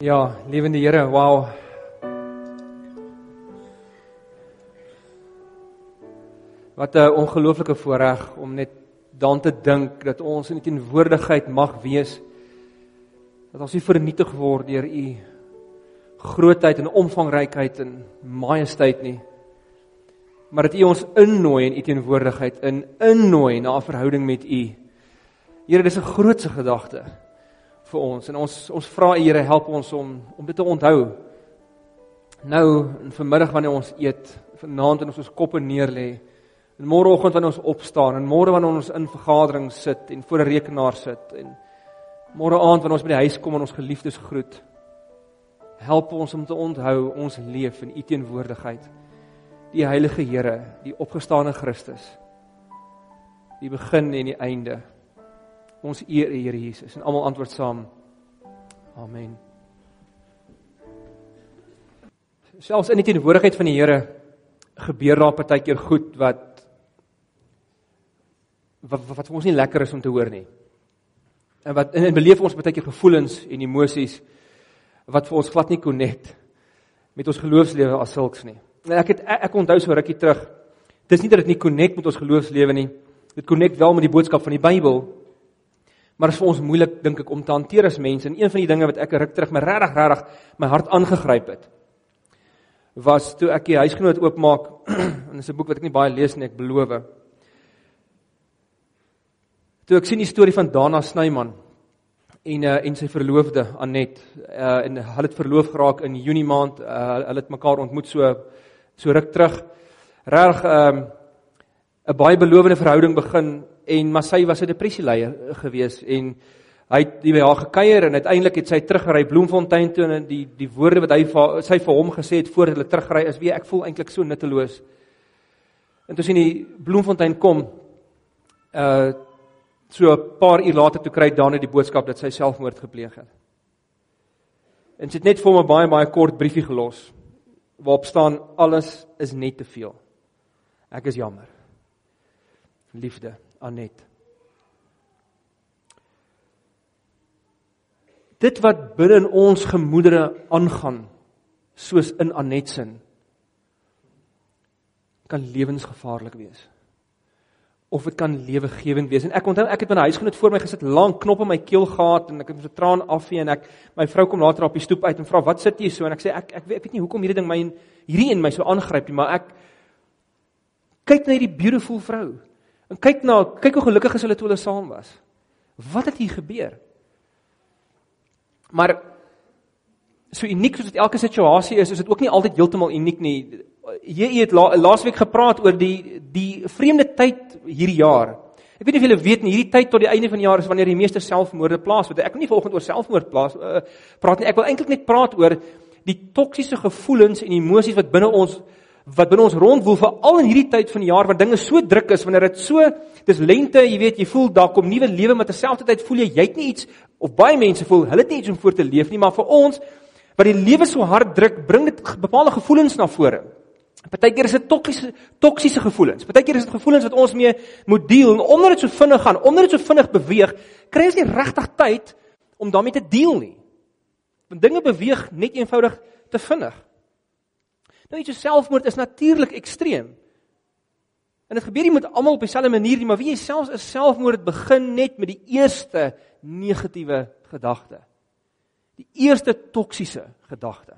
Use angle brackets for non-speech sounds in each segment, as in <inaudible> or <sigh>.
Ja, lewende Here, wow. Wat 'n ongelooflike voorreg om net dan te dink dat ons in die teenwoordigheid mag wees. Dat ons nie vernietig word deur u grootheid en omvangrykheid en majesteit nie. Maar dat u ons innooi in u teenwoordigheid in innooi na 'n verhouding met u. Here, dis 'n grootse gedagte vir ons en ons ons vra U Here help ons om om dit te onthou. Nou in vanmiddag wanneer ons eet, vanaand in ons ons koppe neerlê, en môreoggend wanneer ons opstaan en môre wanneer ons in vergadering sit en voor 'n rekenaar sit en môre aand wanneer ons by die huis kom en ons geliefdes groet. Help ons om te onthou ons leef in U teenwoordigheid. Die heilige Here, die opgestane Christus. Die begin en die einde. Ons eer U Here Jesus en almal antwoord saam. Amen. Selfs in die teenwoordigheid van die Here gebeur daar partykeer goed wat wat wat vir ons nie lekker is om te hoor nie. En wat en, en beleef ons partykeer gevoelens en emosies wat vir ons glad nie connect met ons geloofslewe as sulks nie. En ek het ek, ek onthou so rukkie terug. Dis nie dat dit nie connect met ons geloofslewe nie. Dit connect wel met die boodskap van die Bybel, Maar dit is vir ons moeilik dink ek om te hanteer as mense. En een van die dinge wat ek ruk terug my regtig regtig my hart aangegryp het was toe ek die huisgenoot oopmaak <clears throat> en dis 'n boek wat ek nie baie lees nie, ek beloof. Toe ek sien die storie van Dana Snyman en uh, en sy verloofde Anet uh, en hulle het verloof geraak in Junie maand. Uh, hulle het mekaar ontmoet so so ruk terug. Reg 'n um, 'n baie belowende verhouding begin en maar sy was 'n depressieleier gewees en hy het by haar gekuier en uiteindelik het sy teruggery Bloemfontein toe en die die woorde wat hy sy vir hom gesê het voordat hulle teruggery is wie ek voel eintlik so nutteloos. En toe sien hy Bloemfontein kom uh so 'n paar uur later toe kry Dani die boodskap dat sy selfmoord gepleeg het. En sy het net vir hom 'n baie baie kort briefie gelos waarop staan alles is net te veel. Ek is jammer. Liefde Anet. Dit wat binne in ons gemoedere aangaan soos in Anet se kan lewensgevaarlik wees. Of dit kan lewegewend wees. En ek onthou ek het by 'n huisgenoot voor my gesit, lank knop in my keel gehad en ek het met 'n traan afvee en ek my vrou kom later op die stoep uit en vra wat sit jy so en ek sê ek ek weet, ek weet nie hoekom hierdie ding my hierdie in my so aangryp nie, maar ek kyk na hierdie beautiful vrou En kyk na, kyk hoe gelukkig is hulle toe hulle saam was. Wat het hier gebeur? Maar so uniek soos dit elke situasie is, is dit ook nie altyd heeltemal uniek nie. Jy het la, laasweek gepraat oor die die vreemde tyd hierdie jaar. Ek weet nie of julle weet nie, hierdie tyd tot die einde van die jaar is wanneer die meeste selfmoorde plaasvind. Ek wil nie volgens oor selfmoord plaas uh, praat nie. Ek wil eintlik net praat oor die toksiese gevoelens en emosies wat binne ons wat binne ons rondwoel veral in hierdie tyd van die jaar waar dinge so druk is wanneer dit so dis lente jy weet jy voel daar kom nuwe lewe maar terselfdertyd voel jy jy het nie iets of baie mense voel hulle het nie iets om voor te leef nie maar vir ons wat die lewe so hard druk bring dit bepaalde gevoelens na vore Partykeer is dit toksiese toksiese gevoelens. Partykeer is dit gevoelens wat ons mee moet deel en omdat dit so vinnig gaan, omdat dit so vinnig beweeg, kry ons nie regtig tyd om daarmee te deel nie. Want dinge beweeg net eenvoudig te vinnig. Nou iets so selfmoord is natuurlik ekstreem. En dit gebeur nie met almal op dieselfde manier nie, maar wie jy selfs 'n selfmoord begin net met die eerste negatiewe gedagte. Die eerste toksiese gedagte.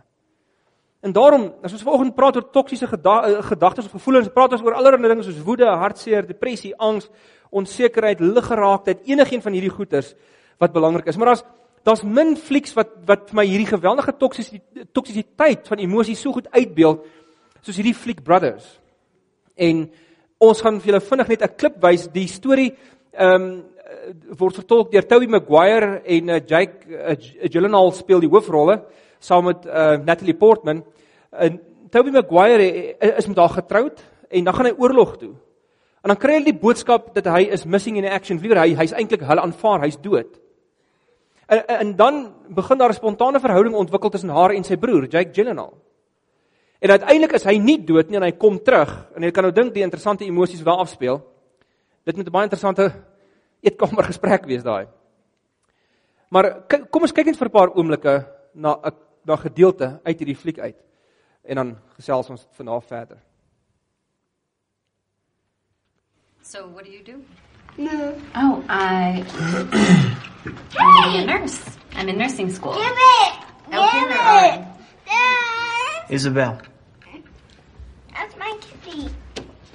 En daarom, as ons vanoggend praat oor toksiese eh, gedagtes of gevoelens, praat ons oor allerlei dinge soos woede, hartseer, depressie, angs, onsekerheid, liggeraaktheid, enigiets van hierdie goeters wat belangrik is. Maar as daar's min flieks wat wat vir my hierdie geweldige toksisiteit van emosies so goed uitbeeld soos hierdie fliek Brothers. En ons gaan vir julle vinnig net 'n klip wys. Die storie ehm um, word vertolk deur Toby Maguire en uh, Jake uh, Gyllenhaal speel die hoofrolle saam met uh, Natalie Portman. En Toby Maguire is met haar getroud en dan gaan hy oorlog toe. En dan kry hy die boodskap dat hy is missing in action. Liewer hy hy's eintlik hulle aanvaar, hy's dood. En, en dan begin daar 'n spontane verhouding ontwikkel tussen haar en sy broer, Jake Gyllenhaal. En uiteindelik is hy nie dood nie en hy kom terug. En jy kan nou dink die interessante emosies wat afspeel. Dit moet 'n baie interessante eetkamer <laughs> gesprek wees daai. Maar kom ons kyk net vir 'n paar oomblikke na 'n na gedeelte uit hierdie fliek uit. En dan gesels ons vanaf verder. So, what do you do? No. Oh, I. <coughs> I'm gonna be a nurse. I'm in nursing school. Give it! Open Give your it! arm. Dad! Isabel, That's my kitty.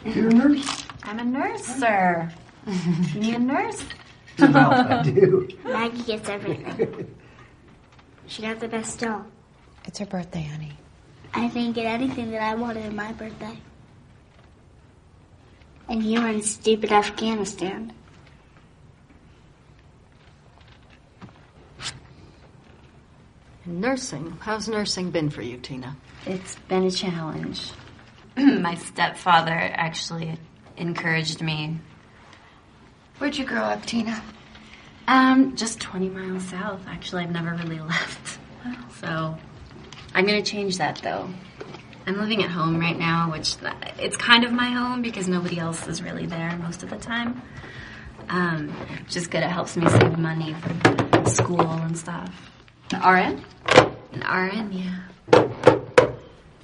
you're a nurse. I'm a nurse, sir. you need a nurse? Isabel, I do. <laughs> Maggie gets everything. she got the best doll. It's her birthday, honey. I didn't get anything that I wanted on my birthday. And you were in stupid Afghanistan. Nursing. How's nursing been for you, Tina? It's been a challenge. <clears throat> My stepfather actually encouraged me. Where'd you grow up, Tina? Um, just 20 miles south. Actually, I've never really <laughs> left. So, I'm gonna change that though. I'm living at home right now, which it's kind of my home because nobody else is really there most of the time. Um, which is good. It helps me save money for school and stuff. An RN? An RN, yeah.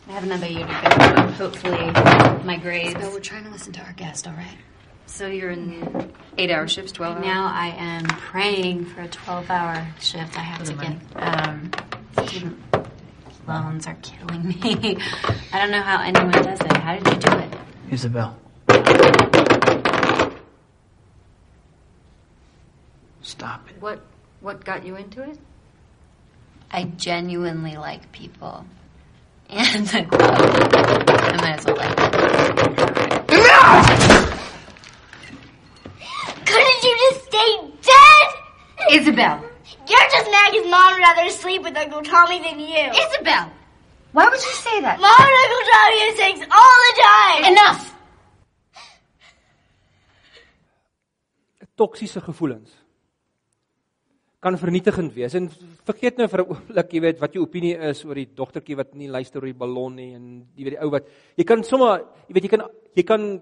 I have another year to go. Hopefully, my grades. No, we're trying to listen to our guest, all right? So you're in Eight hour shifts, 12 Right now, I am praying for a 12-hour shift. I have to get um, student loans are killing me. <laughs> I don't know how anyone does it. How did you do it? Isabel. Stop it. What what got you into it? I genuinely like people, and the <laughs> club. I might as well like it. Couldn't you just stay dead? Isabel. You're just Maggie's mom would rather sleep with Uncle Tommy than you. Isabel. Why would you say that? Mom and Uncle Tommy have sex all the time. Enough. Toksiese gevoelens kan vernietigend wees. En vergeet nou vir 'n oomblik, jy weet, wat jou opinie is oor die dogtertjie wat nie luister oor die ballon nie en jy weet die ou wat jy kan sommer, jy weet jy kan jy kan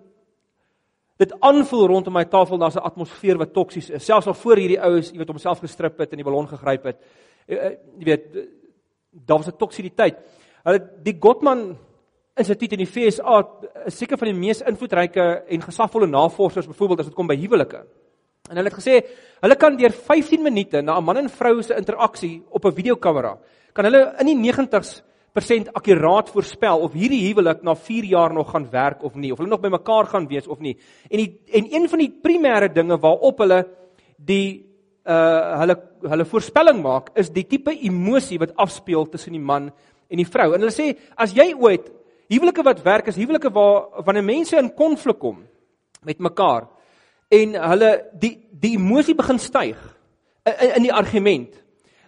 dit aanvoel rondom my tafel daar's 'n atmosfeer wat toksies is. Selfs al voor hierdie oues, jy weet, homself gestrip het en die ballon gegryp het. Eh, eh, Jy weet, daar was 'n toksisiteit. Hulle die Gottman Instituut in die FSA is seker van die mees invloedryke en gesagvolle navorsers byvoorbeeld as dit kom by huwelike. En hulle het gesê hulle kan deur 15 minute na 'n man en vrou se interaksie op 'n videokamera kan hulle in die 90% akkuraat voorspel of hierdie huwelik na 4 jaar nog gaan werk of nie, of hulle nog bymekaar gaan wees of nie. En die en een van die primêre dinge waarop hulle die uh hulle hulle voorspelling maak is die tipe emosie wat afspeel tussen die man en die vrou. En hulle sê as jy ooit huwelike wat werk is huwelike waar wanneer mense in konflik kom met mekaar en hulle die die emosie begin styg in, in die argument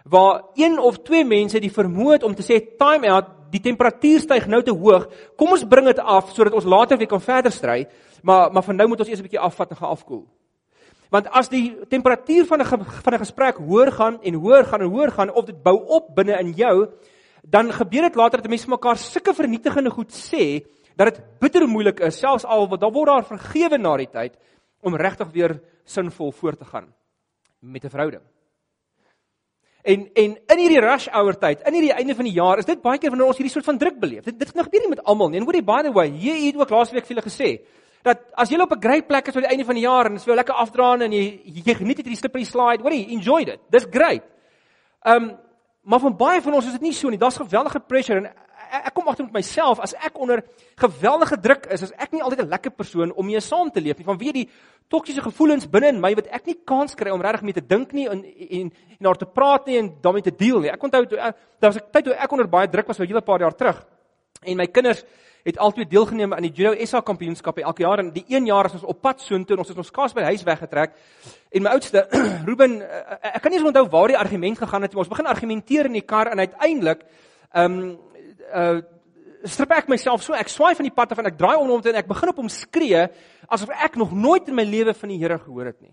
waar een of twee mense die vermoë het om te sê time out die temperatuur styg nou te hoog. Kom ons bring dit af sodat ons later weer kan verder stry. Maar maar vir nou moet ons eers 'n bietjie afvat en gaan afkoel. Want as die temperatuur van 'n van 'n gesprek hoër gaan en hoër gaan en hoër gaan of dit bou op binne in jou dan gebeur dit later dat mense mekaar sulke vernietigende goed sê dat dit bitter moeilik is selfs al wat dan word daar vergewe na die tyd om regtig weer sinvol voort te gaan met 'n verhouding. En en in hierdie rush hour tyd, in hierdie einde van die jaar, is dit baie keer wanneer ons hierdie soort van druk beleef. Dit dit gebeur nie met almal nie. En hoorie by the way, jy het ook laasweek vir julle gesê dat as jy op 'n great plek is vir die einde van die jaar en dit is vir jou lekker afdraan en jy jy geniet dit hierdie slippery slide, hoorie, enjoy dit. Dis great. Ehm um, maar van baie van ons is dit nie so nie. Daar's geweldige pressure en ek, ek kom agter met myself as ek onder geweldige druk is, as ek nie altyd 'n lekker persoon om mee saam te leef nie. Van wie die toksiese gevoelens binne in my wat ek nie kans kry om regtig mee te dink nie en en en daar te praat nie en daarmee te deel nie. Ek onthou toe daar was 'n tyd toe ek onder baie druk was, so 'n hele paar jaar terug. En my kinders het altyd deelgeneem aan die Judo SA kampioenskappe elke jaar en die een jaar as ons op pad soontoe en ons het ons kaas by die huis weggetrek. En my oudste, <clears throat> Ruben, ek kan nie eens onthou waar die argument gegaan het nie. Ons begin argumenteer in die kar en uiteindelik ehm um, uh strip ek myself so ek swaai van die pad af en ek draai om hom en ek begin op hom skree asof ek nog nooit in my lewe van die Here gehoor het nie.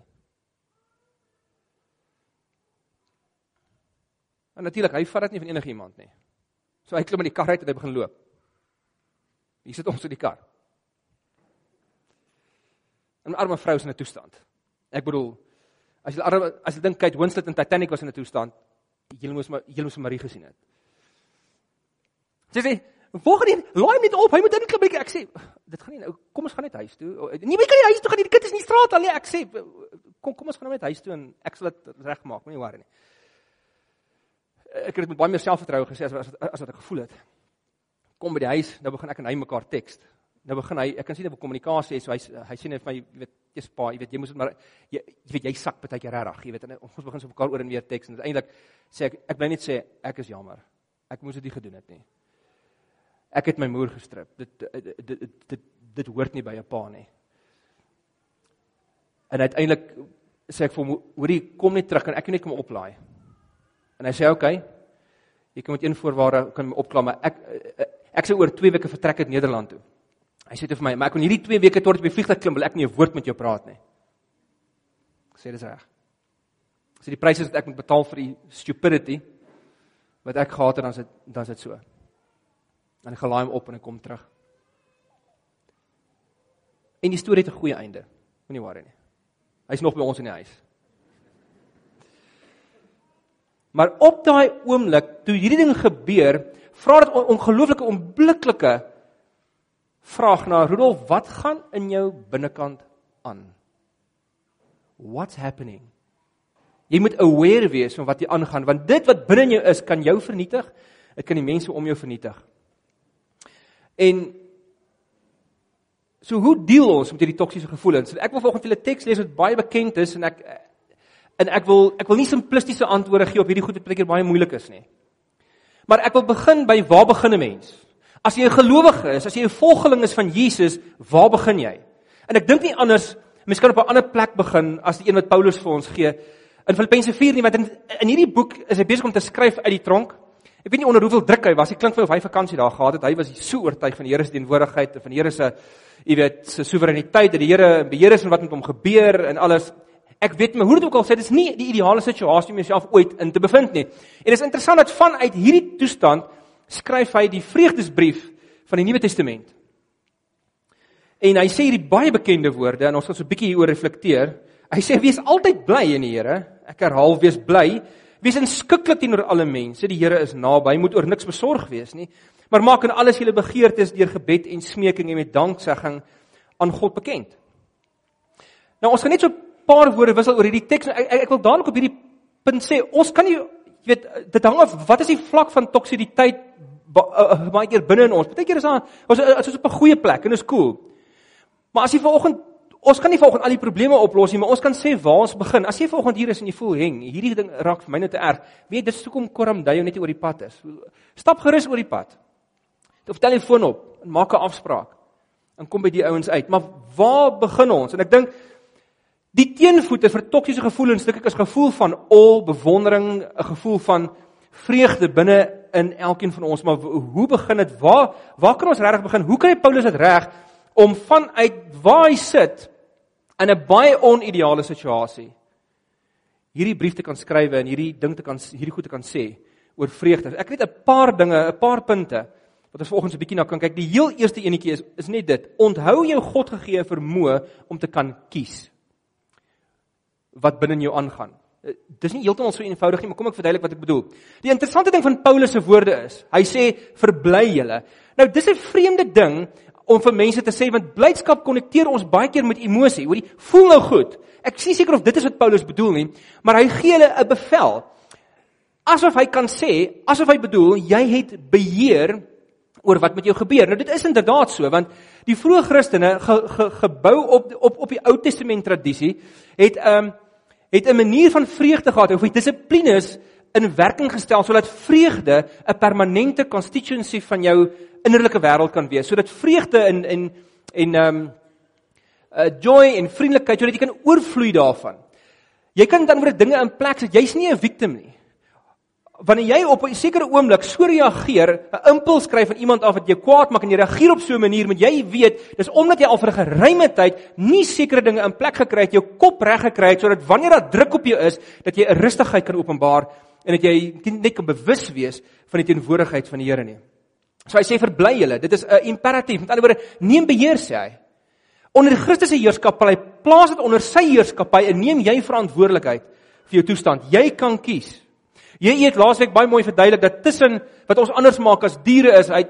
En natuurlik, hy vat dit nie van enige iemand nie. So hy klim in die kar uit en hy begin loop. Hier sit ons in die kar. 'n Arme vrou is in 'n toestand. Ek bedoel, as jy arme as jy dink Kate Winslet in Titanic was in 'n toestand, Julle moes maar julle moes Marie gesien het. Sy sê, "Waar gaan jy? Laai hom net op. Hy moet inklim." Ek sê, "Dit gaan nie nou. Kom ons gaan net huis toe." Nee, jy kan nie huis toe gaan nie. Die kind is in die straat al nie. Ek sê, "Kom kom ons gaan nou net huis toe en ek sal dit regmaak. Moenie worry nie." Ek het dit met baie meer selfvertroue gesê as as, as wat ek gevoel het. Kom by die huis, nou begin ek en hy mekaar teks. Nou begin hy, ek kan sien dat die kommunikasie is, so hy hy sê net vir my, jy weet, jy's pa, jy weet, jy moet maar jy, jy weet jy sak baie keer regtig, jy weet, en ons begin so mekaar oor en weer teks en uiteindelik sê ek ek bly net sê ek is jammer. Ek moes dit nie gedoen het nie. Ek het my moer gestrip. Dit dit dit dit, dit hoort nie by 'n pa nie. En uiteindelik sê ek vir hom, "Hoorie, kom net terug en ek kan net kom oplaai." En hy sê, "Oké. Okay, jy kan met een voorwaarde kan my opklaar, maar ek ek sê oor 2 weke vertrek uit Nederland toe." Hy sê dit vir my, "Maar ek kon hierdie 2 weke tot op die vliegtuig klim, wil ek nie 'n woord met jou praat nie." Ek sê dis reg. As so die pryse wat ek moet betaal vir die stupidity wat ek gehad het dan is dit dan is dit so. En ek gelaai hom op en ek kom terug. En die storie het 'n goeie einde. Moenie worry nie. Hy's nog by ons in die huis. Maar op daai oomblik toe hierdie ding gebeur, vra dit ongelooflike onbliklike vraag na Rudolf, wat gaan in jou binnekant aan? What's happening? Jy moet aware wees van wat hier aangaan want dit wat binne in jou is kan jou vernietig. Dit kan die mense om jou vernietig. En so hoe deel ons met hierdie toksiese gevoelens? Ek wil vanoggend 'n teks lees wat baie bekend is en ek en ek wil ek wil nie simplistiese antwoorde gee op hierdie goed wat baie keer baie moeilik is nie. Maar ek wil begin by waar begin 'n mens? As jy 'n gelowige is, as jy 'n volgeling is van Jesus, waar begin jy? En ek dink nie anders, mens kan op 'n ander plek begin as die een wat Paulus vir ons gee in Filippense 4 nie, want in, in hierdie boek is hy besig om te skryf uit die tronk. Ek weet nie onder hoeveel druk hy was. Dit klink vir my of hy vakansie daar gehad het. Hy was so oortuig van die Here se teenwoordigheid en van die Here se jy weet se soewereiniteit dat die Here beheer is van wat met hom gebeur en alles. Ek weet maar hoe dit ook al sê, dis nie die ideale situasie om jouself ooit in te bevind nie. En dit is interessant dat vanuit hierdie toestand skryf hy die vreugdesbrief van die Nuwe Testament. En hy sê hierdie baie bekende woorde en ons gaan so 'n bietjie hieroor reflekteer. Hy sê wees altyd bly in die Here. Ek herhaal wees bly. Wees inskikkelik teenoor alle mense. Die Here is naby. Moet oor niks besorg wees nie. Maar maak in alles julle begeertes deur gebed en smeking en met danksegging aan God bekend. Nou ons gaan net so 'n paar woorde wissel oor hierdie teks. Ek, ek, ek wil dadelik op hierdie punt sê, ons kan nie jy weet dit hang af wat is die vlak van toksisiteit baie keer binne in ons. Partykeer is daar ons is op 'n goeie plek en is cool. Maar as jy vanoggend ons kan nie vanoggend al die probleme oplos nie, maar ons kan sê waar ons begin. As jy vanoggend hier is en jy voel heng, hierdie ding raak vir my net te erg. Weet dis hoekom Koram Dayo net oor die pad is. Stap gerus oor die pad. Of telefoon op en maak 'n afspraak. En kom by die ouens uit. Maar waar begin ons? En ek dink die teenvoete vir toksiese gevoelens, dink ek is gevoel van al bewondering, 'n gevoel van vreugde binne in elkeen van ons. Maar hoe begin dit? Waar waar kan ons regtig begin? Hoe kry Paulus dit reg om vanuit waar hy sit in 'n baie onideale situasie hierdie brief te kan skryf en hierdie ding te kan hierdie goed te kan sê oor vreugde. Ek het 'n paar dinge, 'n paar punte wat ons volgens 'n bietjie na kan kyk. Die heel eerste enetjie is is net dit. Onthou jou God gegee vermoë om te kan kies wat binne in jou aangaan. Eh, dis nie heeltemal so eenvoudig nie, maar kom ek verduidelik wat ek bedoel. Die interessante ding van Paulus se woorde is, hy sê verbly julle. Nou dis 'n vreemde ding om vir mense te sê want blydskap konnekteer ons baie keer met emosie. Hoorie, voel nou goed. Ek sien seker of dit is wat Paulus bedoel nie, maar hy gee hulle 'n bevel. Asof hy kan sê, asof hy bedoel jy het beheer oor wat met jou gebeur. Nou dit is inderdaad so want die vroeë Christene ge, ge, gebou op op op die Ou Testament tradisie het 'n um, het 'n manier van vreugde gehad of dissiplines in werking gestel sodat vreugde 'n permanente constituency van jou innerlike wêreld kan wees sodat vreugde en en en ehm um, uh, joy en vriendelikheid sodat jy kan oorvloei daarvan. Jy kan dan oor dinge in plek sit. Jy's nie 'n victim nie. Wanneer jy op 'n sekere oomblik so reageer, 'n impuls kry van iemand af wat jou kwaad maak en jy reageer op so 'n manier, moet jy weet, dis omdat jy al vir 'n geruime tyd nie sekere dinge in plek gekry het, jou kop reg gekry het sodat wanneer daar druk op jou is, dat jy 'n rustigheid kan openbaar en dat jy net kan bewus wees van die teenwoordigheid van die Here nie. So hy sê verbly julle. Dit is 'n imperatief. Met ander woorde, neem beheer sê hy. Onder Christus se heerskappy, plaas dit onder sy heerskappy en neem jy verantwoordelikheid vir jou toestand. Jy kan kies. Jy het laasweek baie mooi verduidelik dat tussen wat ons anders maak as diere is, hy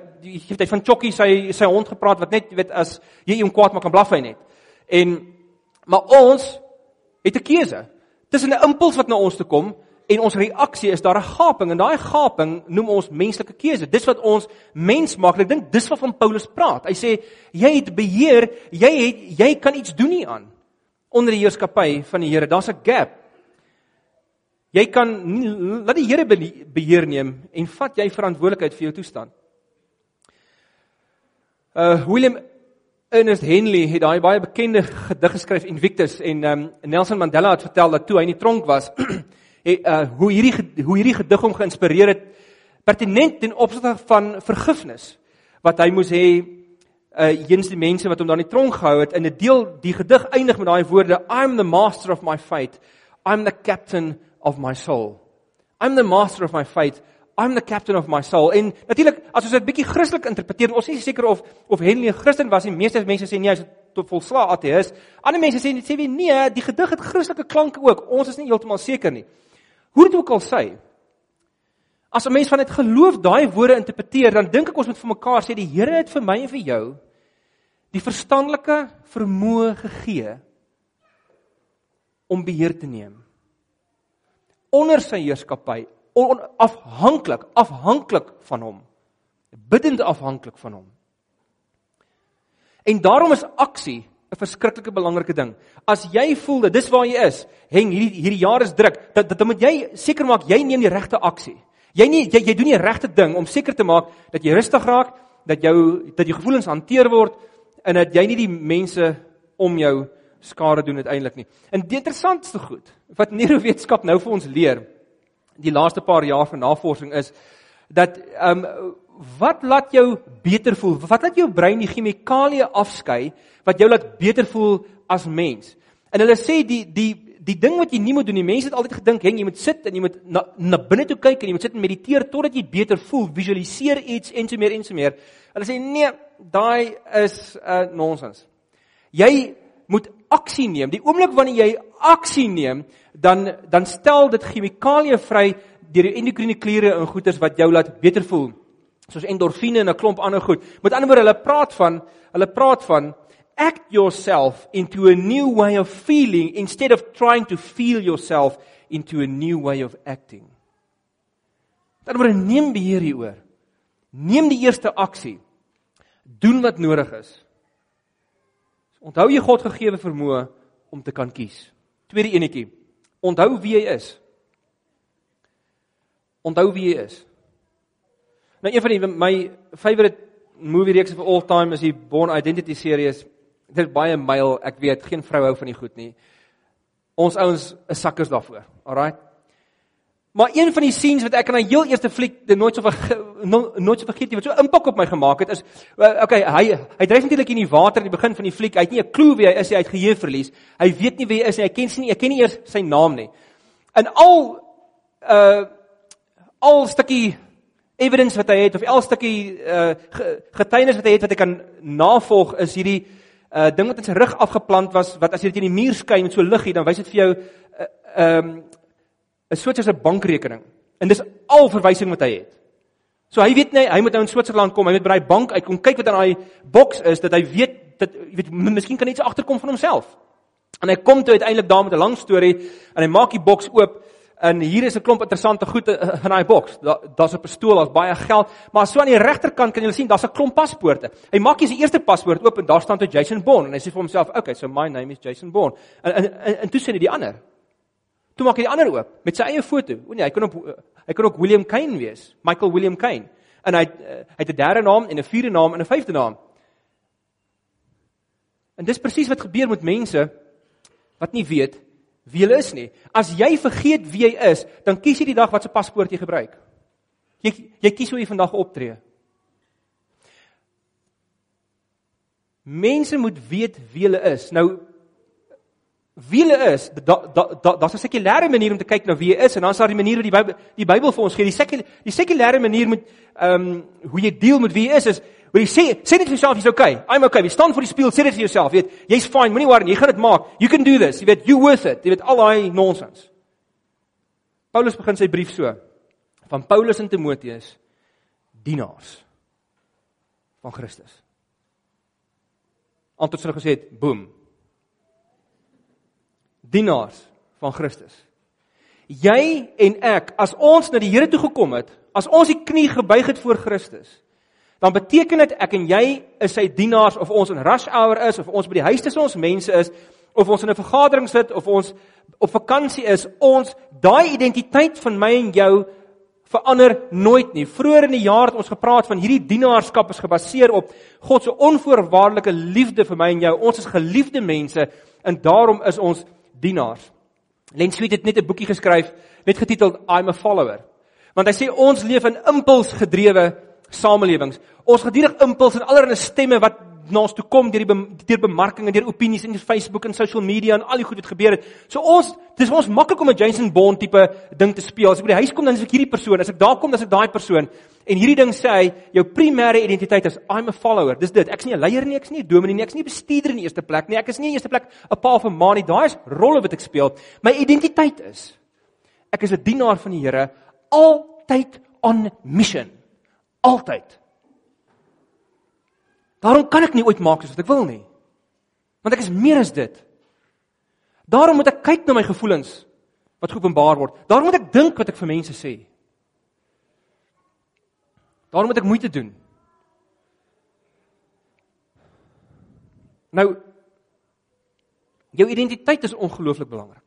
het van Chokkie sy sy hond gepraat wat net weet as jy hom kwaad maak kan blaf hy net. En maar ons het 'n keuse. Tussen 'n impuls wat na ons toe kom en ons reaksie is daar 'n gaping en daai gaping noem ons menslike keuse. Dis wat ons mens maak. Ek dink dis wat van Paulus praat. Hy sê jy het beheer, jy het jy kan iets doen nie aan onder die heerskappy van die Here. Daar's 'n gap. Jy kan nie laat die Here beheer neem en vat jy verantwoordelikheid vir jou toestand. Uh William Ernest Henley het daai baie bekende gedig geskryf Invictus en um, Nelson Mandela het vertel dat toe hy in die tronk was, <clears throat> het, uh, hoe hierdie hoe hierdie gedig hom geïnspireer het pertinent ten opsigte van vergifnis wat hy moes hê uh eens die mense wat hom daar in die tronk gehou het in 'n deel die gedig eindig met daai woorde I'm the master of my fate I'm the captain of my soul I'm the master of my fate I'm the captain of my soul. En natuurlik, as ons dit bietjie Christelik interpreteer, ons is nie seker of of Henley 'n Christen was nie. Meeste mense sê nee, hy's tot volslaa ateïs. Ander mense sê sê wie nee, die gedig het Christelike klanke ook. Ons is nie heeltemal seker nie. Hoe dit ook al sê, as 'n mens van dit geloof daai woorde interpreteer, dan dink ek ons moet vir mekaar sê die Here het vir my en vir jou die verstandelike vermoë gegee om beheer te neem onder sy heerskappy onafhanklik, afhanklik van hom. Biddend afhanklik van hom. En daarom is aksie 'n verskriklike belangrike ding. As jy voel dat dis waar jy is, heng hierdie hierdie jaar is druk, dat dat moet jy seker maak jy neem die regte aksie. Jy nie jy, jy doen die regte ding om seker te maak dat jy rustig raak, dat jou dat jou gevoelens hanteer word en dat jy nie die mense om jou skade doen uiteindelik nie. En die interessantste goed wat <laughs> neurowetenskap nou vir ons leer, die laaste paar jaar van navorsing is dat ehm um, wat laat jou beter voel? Wat laat jou brein die chemikalieë afskei wat jou laat beter voel as mens? En hulle sê die die die ding wat jy nie moet doen nie. Mense het altyd gedink, "Heng, jy moet sit en jy moet na, na binne toe kyk en jy moet sit en mediteer totdat jy beter voel, visualiseer iets en so meer en so meer." Hulle sê, "Nee, daai is uh, nonsens." Jy moet aksie neem. Die oomblik wanneer jy aksie neem, dan dan stel dit chemikalieë vry deur die endokrine kliere en goeters wat jou laat beter voel. Soos endorfine en 'n klomp ander goed. Met ander woorde, hulle praat van hulle praat van act yourself into a new way of feeling instead of trying to feel yourself into a new way of acting. Dan word neem beheer hieroor. Neem die eerste aksie. Doen wat nodig is. Onthou jy God gegeewe vermoë om te kan kies. Tweede enetjie. Onthou wie jy is. Onthou wie jy is. Nou een van die my favorite movie reekse of all time is die Born Identity series. Dit is baie myl, ek weet, geen vrou hou van die goed nie. Ons ouens is sakkers daarvoor. Alraai. Maar een van die scenes wat ek in 'n heel eerste fliek nooit so nooit so vergeet nie wat so impak op my gemaak het is okay hy hy dryf natuurlik in die water in die begin van die fliek hy het nie 'n klou wie hy is hy het geheue verlies hy weet nie wie hy is hy ken sy nie ek ken nie eers sy naam nie in al uh al stukkie evidence wat hy het of al stukkie uh getuienis wat hy het wat hy kan navolg is hierdie uh ding wat in sy rug afgeplant was wat as jy dit in die muur skyn met so liggie dan wys dit vir jou uh, ehm uh, um, is soos 'n bankrekening. En dis al verwysing wat hy het. So hy weet nie, hy moet nou in Switserland kom, hy moet by daai bank uitkom, kyk wat in daai boks is dat hy weet dat jy weet miskien kan iets agterkom van homself. En hy kom toe uiteindelik daar met 'n lang storie en hy maak die boks oop en hier is 'n klomp interessante goed in daai boks. Daar's 'n pistool, daar's baie geld, maar so aan die regterkant kan jy sien daar's 'n klomp paspoorte. Hy maak hier sy eerste paspoort oop en daar staan toe Jason Bourne en hy sê vir homself, "Okay, so my name is Jason Bourne." En en en, en toe sê hy die ander. Toe maak hy die ander oop met sy eie foto. O nee, hy kan op hy kan ook William Kane wees, Michael William Kane. En hy eh, hy het 'n derde naam en 'n vierde naam en 'n vyfde naam. En dis presies wat gebeur met mense wat nie weet wie hulle is nie. As jy vergeet wie jy is, dan kies jy die dag wat se paspoort jy gebruik. Jy jy kies hoe jy vandag optree. Mense moet weet wie hulle is. Nou wie hulle is, daar's da, da, da 'n sekulêre manier om te kyk na wie jy is en dan is daar die manier wat die Bybel die Bybel vir ons gee. Die sekulêre die sekulêre manier met ehm um, hoe jy deel met wie jy is is hoe jy sê sê net vir jouself jy's okay. I'm okay. Jy staan voor die spieël, sê dit vir jouself, weet, jy's fine. Moenie worry nie. Jy gaan dit maak. You can do this. Jy weet, you worth it. Jy weet al daai nonsens. Paulus begin sy brief so. van Paulus en Timoteus dienaars van Christus. Antwoord hulle gesê het, boem. Dienaars van Christus. Jy en ek, as ons na die Here toe gekom het, as ons die knie gebuig het voor Christus, dan beteken dit ek en jy is sy dienaars of ons in rush hour is of ons by die huis tussen ons mense is of ons in 'n vergadering sit of ons op vakansie is, ons daai identiteit van my en jou verander nooit nie. Vroeger in die jaar het ons gepraat van hierdie dienaarskap is gebaseer op God se onvoorwaardelike liefde vir my en jou. Ons is geliefde mense en daarom is ons dienaars. Len Sweet het net 'n boekie geskryf met getiteld I'm a follower. Want hy sê ons leef in impulsgedrewe samelewings. Ons gedurende impuls en allerlei stemme wat na ons toe kom deur die deur bemarking en deur opinies in Facebook en social media en al die goed wat gebeur het. So ons dis ons maklik om 'n Jason Bond tipe ding te speel. As ek by die huis kom dan is ek hierdie persoon, as ek daar kom dan is ek daai persoon. En hierdie ding sê hy jou primêre identiteit is I'm a follower. Dis dit. Ek's nie 'n leier nie, ek's nie 'n dominee nie, ek's nie 'n bestuurder in die eerste plek nie. Ek is nie in die eerste plek 'n pa of 'n ma nie. Daai is rolle wat ek speel. My identiteit is ek is 'n dienaar van die Here altyd on mission. Altyd. Daarom kan ek nie ooit maak soos wat ek wil nie. Want ek is meer as dit. Daarom moet ek kyk na my gevoelens wat geopenbaar word. Daarom moet ek dink wat ek vir mense sê. Daarom moet ek moeite doen. Nou jou identiteit is ongelooflik belangrik.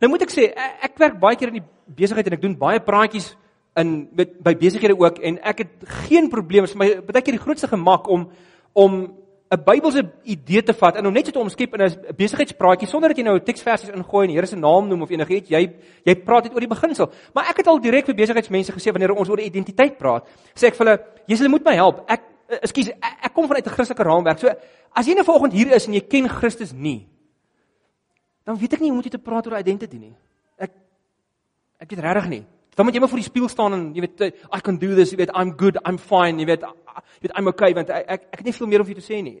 Nou moet ek sê ek werk baie keer in die besigheid en ek doen baie praatjies in met by besighede ook en ek het geen probleme vir my baie keer die grootste gemak om om 'n Bybelse idee te vat en om net so te omskep in 'n besigheidspraatjie sonder dat jy nou teksversies ingooi en die Here se naam noem of enigiets jy jy praat net oor die beginsel. Maar ek het al direk vir besigheidsmense gesê wanneer ons oor identiteit praat sê ek vir hulle jy sê moet my help. Ek ekskuus ek, ek kom vanuit 'n Christelike raamwerk. So as jy nou vanoggend hier is en jy ken Christus nie dan weet ek nie hoe moet jy te praat oor identity nie. Ek ek weet regtig nie Dan moet jy maar voor die spieël staan en jy weet I can do this, jy weet I'm good, I'm fine, jy weet jy weet I'm okay want ek ek, ek het nie veel meer om vir jou te sê nie.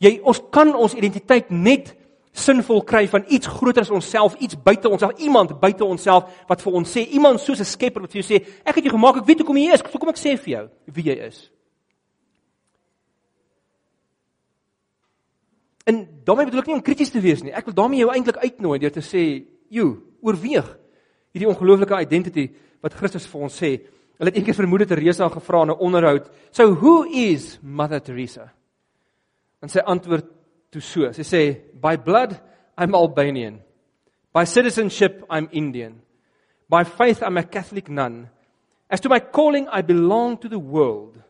Jy ons kan ons identiteit net sinvol kry van iets groter as onsself, iets buite onsself, iemand buite onsself wat vir ons sê, iemand soos 'n skepper wat vir jou sê, ek het jou gemaak, ek weet hoekom jy is, hoekom ek sê vir jou wie jy is. En daarmee bedoel ek nie om krities te wees nie. Ek wil daarmee jou eintlik uitnooi deur te sê, "Jo, oorweeg hierdie ongelooflike identity wat Christus vir ons sê. Hulle het eendag vermoed het Teresa gevra in 'n onderhoud, "So who is Mother Teresa?" En sy antwoord toe so. Sy sê, "By blood I'm Albanian. By citizenship I'm Indian. By faith I'm a Catholic nun. As to my calling I belong to the world.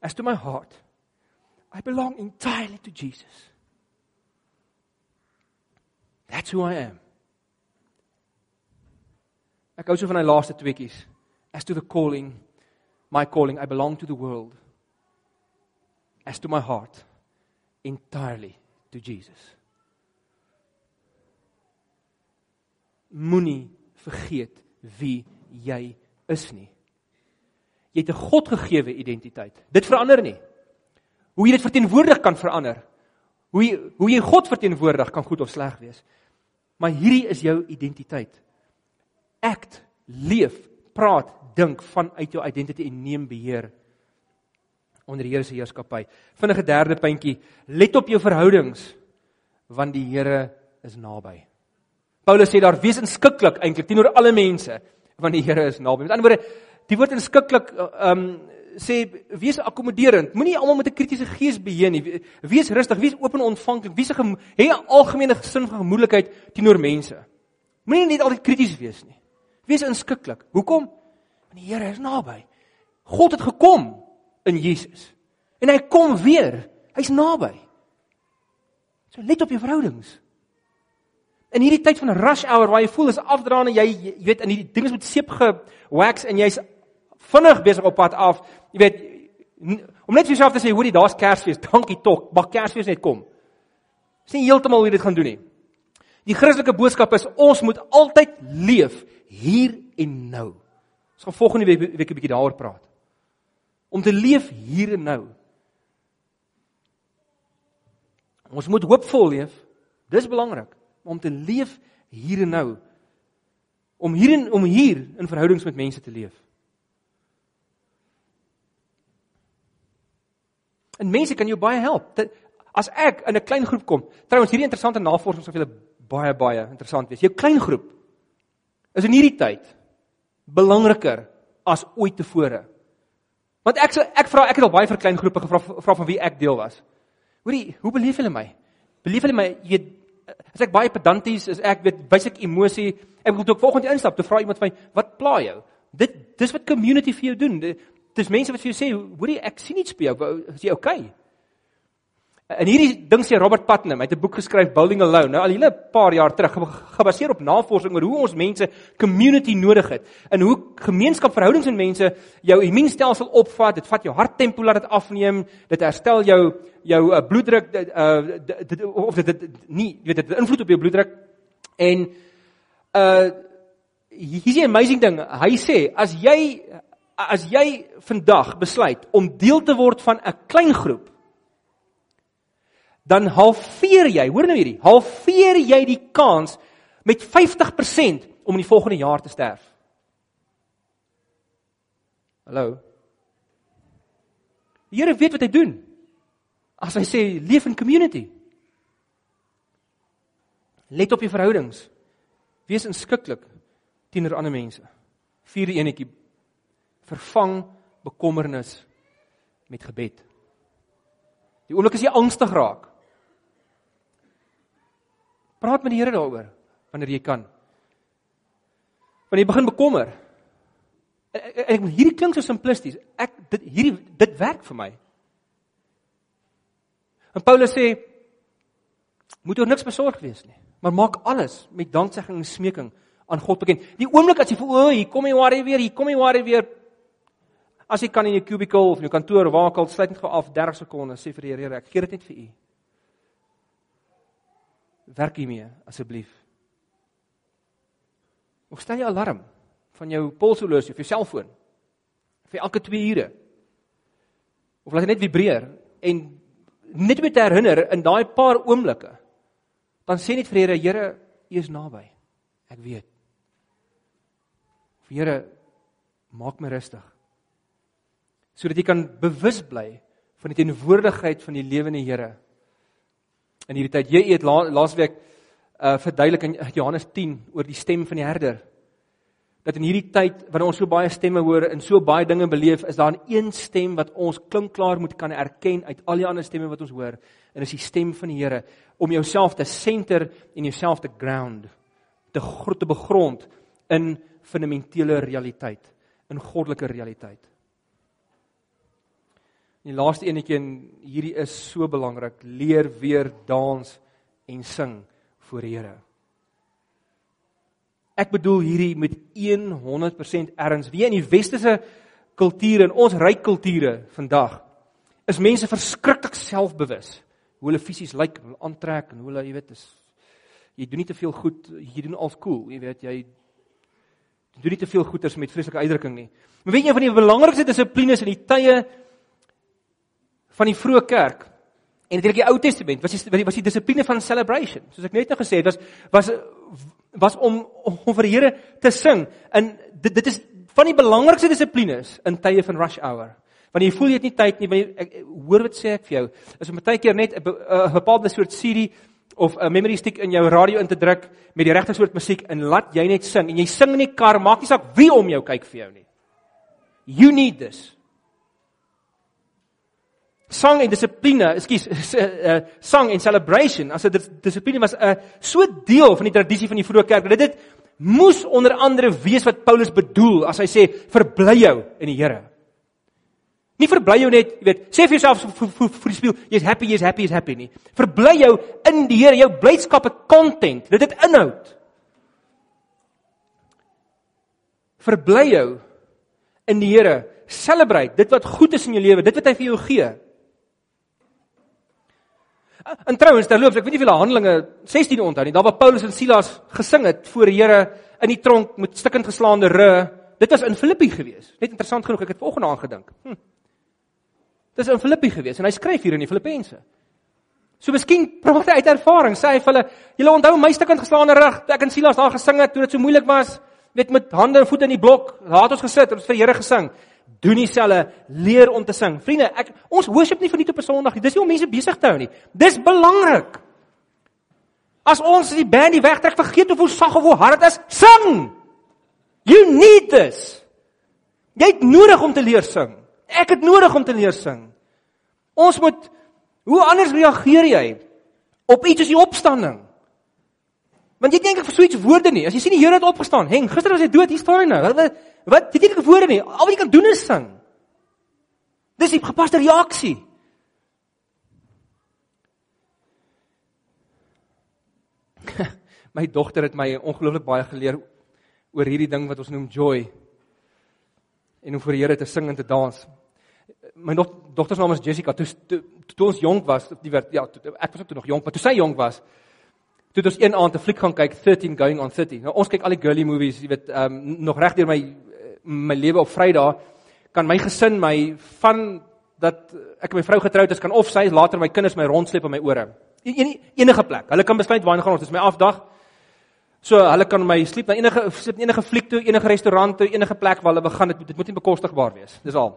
As to my heart I belong entirely to Jesus." That's who I am. Ek hou so van hy laaste tweetjies. As to the calling, my calling, I belong to the world. As to my heart, entirely to Jesus. Moenie vergeet wie jy is nie. Jy het 'n Godgegewe identiteit. Dit verander nie. Hoe jy dit verteenwoordig kan verander. Hoe jy, hoe jy God verteenwoordig kan goed of sleg wees. Maar hierdie is jou identiteit act, leef, praat, dink vanuit jou identity en neem beheer onder die Here se heerskappy. Vinnige derde puntjie, let op jou verhoudings want die Here is naby. Paulus sê daar wees inskikkelik eintlik teenoor alle mense want die Here is naby. Met ander woorde, die woord inskikkelik ehm um, sê wees akkommoderend. Moenie almal met 'n kritiese gees beheer nie. Wees rustig, wees oop en ontvanklik. Wees 'n hê 'n algemene sin van gemoedelikheid teenoor mense. Moenie net altyd krities wees nie. Wees inskikkelik. Hoekom? Want die Here is naby. God het gekom in Jesus. En hy kom weer. Hy's naby. So let op jou verhoudings. In hierdie tyd van rush hour waar jy voel is afdraande, jy jy weet in hierdie dinge moet seep gewax en jy's vinnig besig op pad af. Jy weet om net vir jouself te sê, hoorie, daar's Kersfees. Dankie tog. Mag Kersfees net kom. Dis nie heeltemal hoe jy dit gaan doen nie. Die Christelike boodskap is ons moet altyd leef hier en nou. Ons gaan volgende week week 'n bietjie daaroor praat. Om te leef hier en nou. Ons moet hoopvol leef. Dis belangrik om te leef hier en nou. om hierin om hier in verhoudings met mense te leef. En mense kan jou baie help. As ek in 'n klein groep kom, trouens hierdie interessante navorsing sou vir julle baie baie interessant wees. Jou klein groep is in hierdie tyd belangriker as ooit tevore. Want ek ek vra ek het al baie vir klein groepe gevra vra van wie ek deel was. Hoorie, hoe beleef julle my? Beleef julle my jy as ek baie pedanties is, ek weet wys ek emosie. Ek wil ook volgende instap te vra iemand van my, wat pla jou? Dit dis wat community vir jou doen. Dis mense wat vir jou sê, hoorie, ek sien iets by jou. Is jy okay? En hierdie ding sê Robert Putnam, hy het 'n boek geskryf Building Alone, nou al 'n paar jaar terug, gebaseer op navorsing oor hoe ons mense community nodig het en hoe gemeenskapverhoudings en mense jou immuunstelsel opvat, dit vat jou harttempo laat dit afneem, dit herstel jou jou uh, bloeddruk uh dit, of dit, dit nie, jy weet dit invloed op jou bloeddruk. En uh hier is 'n amazing ding. Hy sê as jy as jy vandag besluit om deel te word van 'n klein groep dan halveer jy, hoor nou hierdie, halveer jy die kans met 50% om in die volgende jaar te sterf. Hallo. Die Here weet wat hy doen. As hy sê leef in community. Let op jou verhoudings. Wees inskikkelik teenoor ander mense. Vier die enetjie. Vervang bekommernis met gebed. Die oomblik as jy angstig raak, Praat met die Here daaroor wanneer jy kan. Wanneer jy begin bekommer. Ek, ek hierdie klink so simplisties. Ek dit hierdie dit werk vir my. En Paulus sê moet oor niks besorg wees nie, maar maak alles met danksegging en smeking aan God bekend. Die oomblik as jy voel, o, hier kom jy worry weer, hier kom jy worry weer. As jy kan in jou cubicle of in jou kantoor waar ook al sluit net gou af 30 sekondes sê vir die Here, ek gee dit net vir u werk hiermee asseblief. Of stel jy alarm van jou polshorlosie of jou selfoon vir elke 2 ure. Of laat dit net vibreer en net om te herinner in daai paar oomblikke. Dan sê net vir die Here, Here, U is naby. Ek weet. Vir Here, maak my rustig. Sodat jy kan bewus bly van die teenwoordigheid van die lewende Here in hierdie tyd. Jy het la, laasweek uh verduidelik in Johannes 10 oor die stem van die herder. Dat in hierdie tyd wanneer ons so baie stemme hoor en so baie dinge beleef, is daar 'n een stem wat ons klinkklaar moet kan erken uit al die ander stemme wat ons hoor. En dis die stem van die Here om jouself te center en jouself te ground, te groot te begrond in fundamentele realiteit, in goddelike realiteit. Die laaste enetjie en hierdie is so belangrik, leer weer dans en sing voor die Here. Ek bedoel hierdie met 100% erns. Wie in die westerse kulture en ons ryk kulture vandag is mense verskriklik selfbewus hoe hulle fisies lyk, hulle aantrek en hoe hulle, jy weet, is jy doen nie te veel goed, jy doen als cool, jy weet, jy doen nie te veel goeders met vreeslike uitdrukking nie. Maar weet jy van die belangrikste dissiplines in die tye van die vroeë kerk en natuurlik die Ou Testament was die was die dissipline van celebration. Soos ek net nou gesê het, was was was om om vir die Here te sing. En dit dit is van die belangrikste dissiplines in tye van rush hour. Want jy voel jy het nie tyd nie, want jy ek, hoor wat sê ek vir jou, is om baie keer net 'n bepaalde soort CD of 'n memory stick in jou radio in te druk met die regte soort musiek en laat jy net sing en jy sing in die kar, maak nie saak wie om jou kyk vir jou nie. You need this sang en dissipline, ekskuus, <laughs> uh, sang en celebration as 'n dissipline was 'n uh, so deel van die tradisie van die vroeë kerk. Dit het moes onder andere wees wat Paulus bedoel as hy sê verbly jou in die Here. Nie verbly jou net, jy weet, sê vir jouself vir die spieël, jy's happy, jy's happy, jy's happy nie. Verbly jou in die Here, jou blydskap het content, dit het inhoud. Verbly jou in die Here. Celebrate dit wat goed is in jou lewe, dit wat hy vir jou gee. En trouens terloops, ek weet nie julle Handelinge 16 onthou nie. Daar waar Paulus en Silas gesing het voor die Here in die tronk met stikkend geslaande rug. Dit was in Filippi gewees. Net interessant genoeg, ek het vanoggend aan gedink. Hm. Dit is in Filippi gewees en hy skryf hier in die Filippense. So miskien praat hy uit ervaring. Sê hy vir hulle, julle onthou my stikkend geslaande rug, ek en Silas daar gesing het toe dit so moeilik was. Weet met hande en voete in die blok, laat ons gesit en ons vir die Here gesing. Doen dieselfde, leer om te sing. Vriende, ek ons worship nie vir net op 'n Sondag nie. Dis nie om mense besig te hou nie. Dis belangrik. As ons die band die wegtrek, vergeet of hoe sag of hoe hard dit is, sing. You need this. Jy het nodig om te leer sing. Ek het nodig om te leer sing. Ons moet hoe anders reageer jy op iets soos die opstanding? Want jy dink ek vir so iets woorde nie. As jy sien die Here het opgestaan, heng, gister was hy dood, hier staan hy nou. Wat wat, wat jy dink ek woorde nie. Al wat jy kan doen is sing. Dis die gepaste reaksie. <laughs> my dogter het my ongelooflik baie geleer oor hierdie ding wat ons noem joy. En om voor die Here te sing en te dans. My do dogter se naam is Jessica. Toe toe, toe ons jonk was, die werd ja, toe, ek was ook toe nog jonk, maar toe sy jonk was, toe het ons een aand 'n fliek gaan kyk, 13 going on 30. Nou ons kyk al die girly movies, jy weet, ehm um, nog reg deur my my lewe op Vrydag kan my gesin my van dat ek en my vrou getroud is kan of sy later my kinders my rondsleep op my ore. En, enige plek. Hulle kan besluit waar gaan ons, dis my afdag. So hulle kan my sleep na enige sleep enige fliek toe, enige restaurant toe, enige plek waar hulle begin dit dit moet nie bekostigbaar wees. Dis al.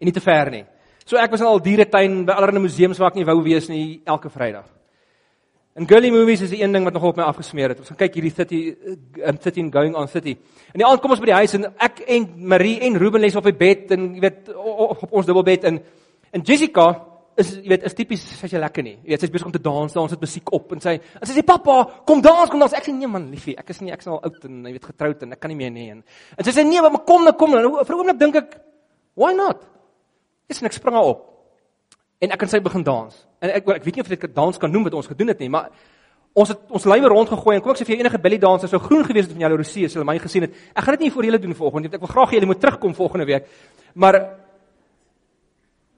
En nie te ver nie. So ek was al dieretuin by allerlei museums waar ek nie wou wees nie elke Vrydag. En girly movies is die een ding wat nog op my afgesmeer het. Ons gaan kyk hierdie 30 um 13 going on 30. En die aand kom ons by die huis en ek en Marie en Ruben lê op die bed en jy weet op, op ons dubbelbed en en Jessica is jy weet is tipies sy sê lekker nie. Jy weet sy's besig om te dans, ons het musiek op en sy en sy sê pappa, kom dans, kom dans. Ek sê nee man, liefie, ek is nie ek is al oud en jy weet getroud en ek kan nie meer nie en en sy sê nee, maar kom nou kom nou. Vir 'n oomblik dink ek, why not? Dis net spring haar op. En ek en sy begin dans. En ek ek weet nie of dit 'n dans kan noem wat ons gedoen het nie, maar ons het ons lywe rondgegooi en kom ek sê vir enige belly danser sou groen gewees het van julle Rosie as hulle my gesien het. Ek gaan dit nie vir julle doen volgende, ek wil graag hê julle moet terugkom volgende week. Maar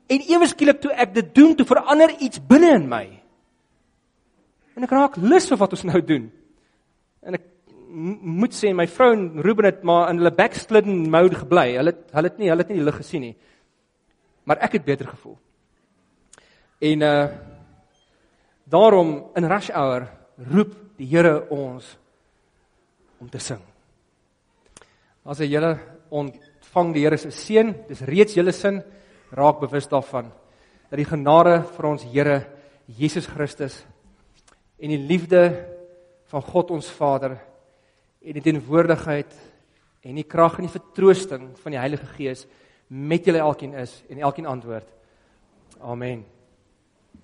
En ewe skielik toe ek dit doen, toe verander iets binne in my. En ek raak lus vir wat ons nou doen. En ek moet sê my vrou en Ruben het maar in hulle backslidden mode gebly. Hulle hulle het nie hulle het nie die lig gesien nie. Maar ek het beter gevoel. En uh daarom in rush hour roep die Here ons om te sing. As jy julle ontvang die Here se seën, dis reeds julle sin raak bewus daarvan dat die genade vir ons Here Jesus Christus en die liefde van God ons Vader en die teenwoordigheid en die krag en die vertroosting van die Heilige Gees met julle elkeen is en elkeen antwoord. Amen.